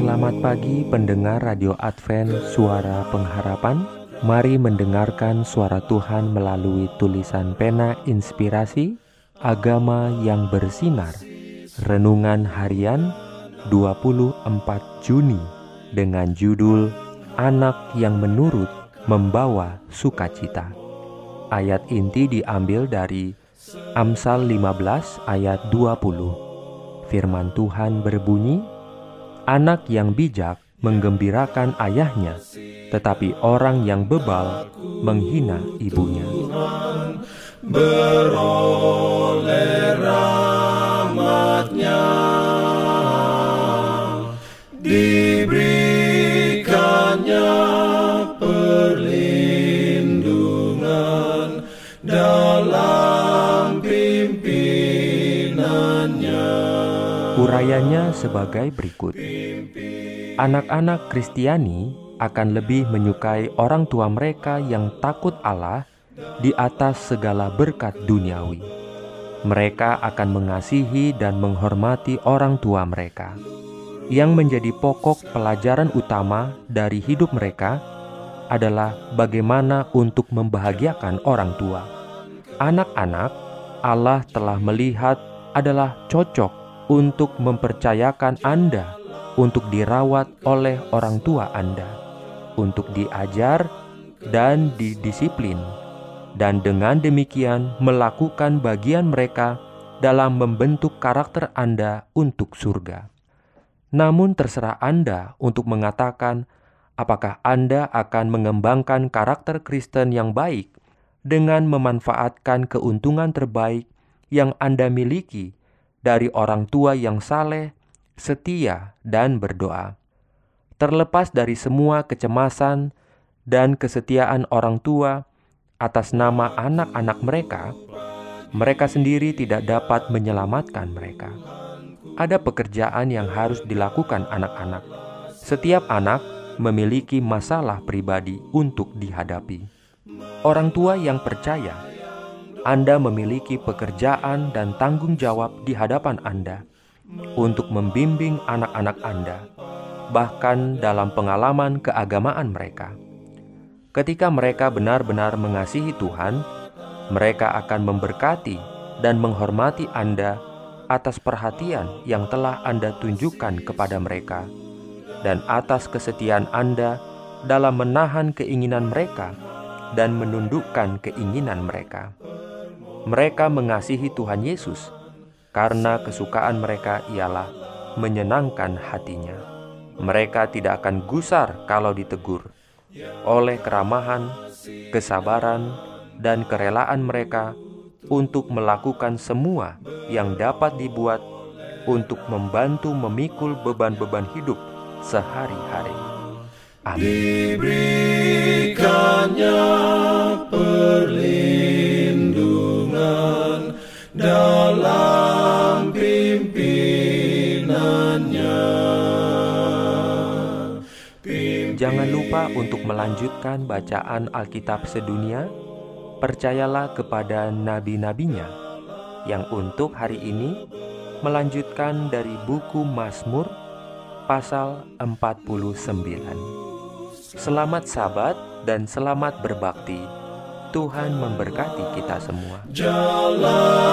Selamat pagi pendengar Radio Advent Suara Pengharapan. Mari mendengarkan suara Tuhan melalui tulisan pena inspirasi Agama yang bersinar. Renungan harian 24 Juni Dengan judul Anak yang menurut membawa sukacita. Ayat inti diambil dari Amsal 15 ayat 20 Firman Tuhan berbunyi, Anak yang bijak menggembirakan ayahnya, tetapi orang yang bebal menghina ibunya. Beroleh Dalam Urayanya sebagai berikut Anak-anak Kristiani akan lebih menyukai orang tua mereka yang takut Allah di atas segala berkat duniawi. Mereka akan mengasihi dan menghormati orang tua mereka. Yang menjadi pokok pelajaran utama dari hidup mereka adalah bagaimana untuk membahagiakan orang tua. Anak-anak Allah telah melihat adalah cocok untuk mempercayakan Anda untuk dirawat oleh orang tua Anda, untuk diajar dan didisiplin, dan dengan demikian melakukan bagian mereka dalam membentuk karakter Anda untuk surga. Namun, terserah Anda untuk mengatakan apakah Anda akan mengembangkan karakter Kristen yang baik dengan memanfaatkan keuntungan terbaik yang Anda miliki dari orang tua yang saleh setia, dan berdoa. Terlepas dari semua kecemasan dan kesetiaan orang tua atas nama anak-anak mereka, mereka sendiri tidak dapat menyelamatkan mereka. Ada pekerjaan yang harus dilakukan anak-anak. Setiap anak memiliki masalah pribadi untuk dihadapi. Orang tua yang percaya, Anda memiliki pekerjaan dan tanggung jawab di hadapan Anda untuk membimbing anak-anak Anda, bahkan dalam pengalaman keagamaan mereka. Ketika mereka benar-benar mengasihi Tuhan, mereka akan memberkati dan menghormati Anda atas perhatian yang telah Anda tunjukkan kepada mereka, dan atas kesetiaan Anda dalam menahan keinginan mereka dan menundukkan keinginan mereka. Mereka mengasihi Tuhan Yesus karena kesukaan mereka ialah menyenangkan hatinya. Mereka tidak akan gusar kalau ditegur. Oleh keramahan, kesabaran, dan kerelaan mereka untuk melakukan semua yang dapat dibuat untuk membantu memikul beban-beban hidup sehari-hari. Amin. Diberikannya Jangan lupa untuk melanjutkan bacaan Alkitab sedunia. Percayalah kepada nabi-nabinya yang untuk hari ini melanjutkan dari buku Mazmur pasal 49. Selamat sabat dan selamat berbakti. Tuhan memberkati kita semua. Jalan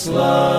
slow.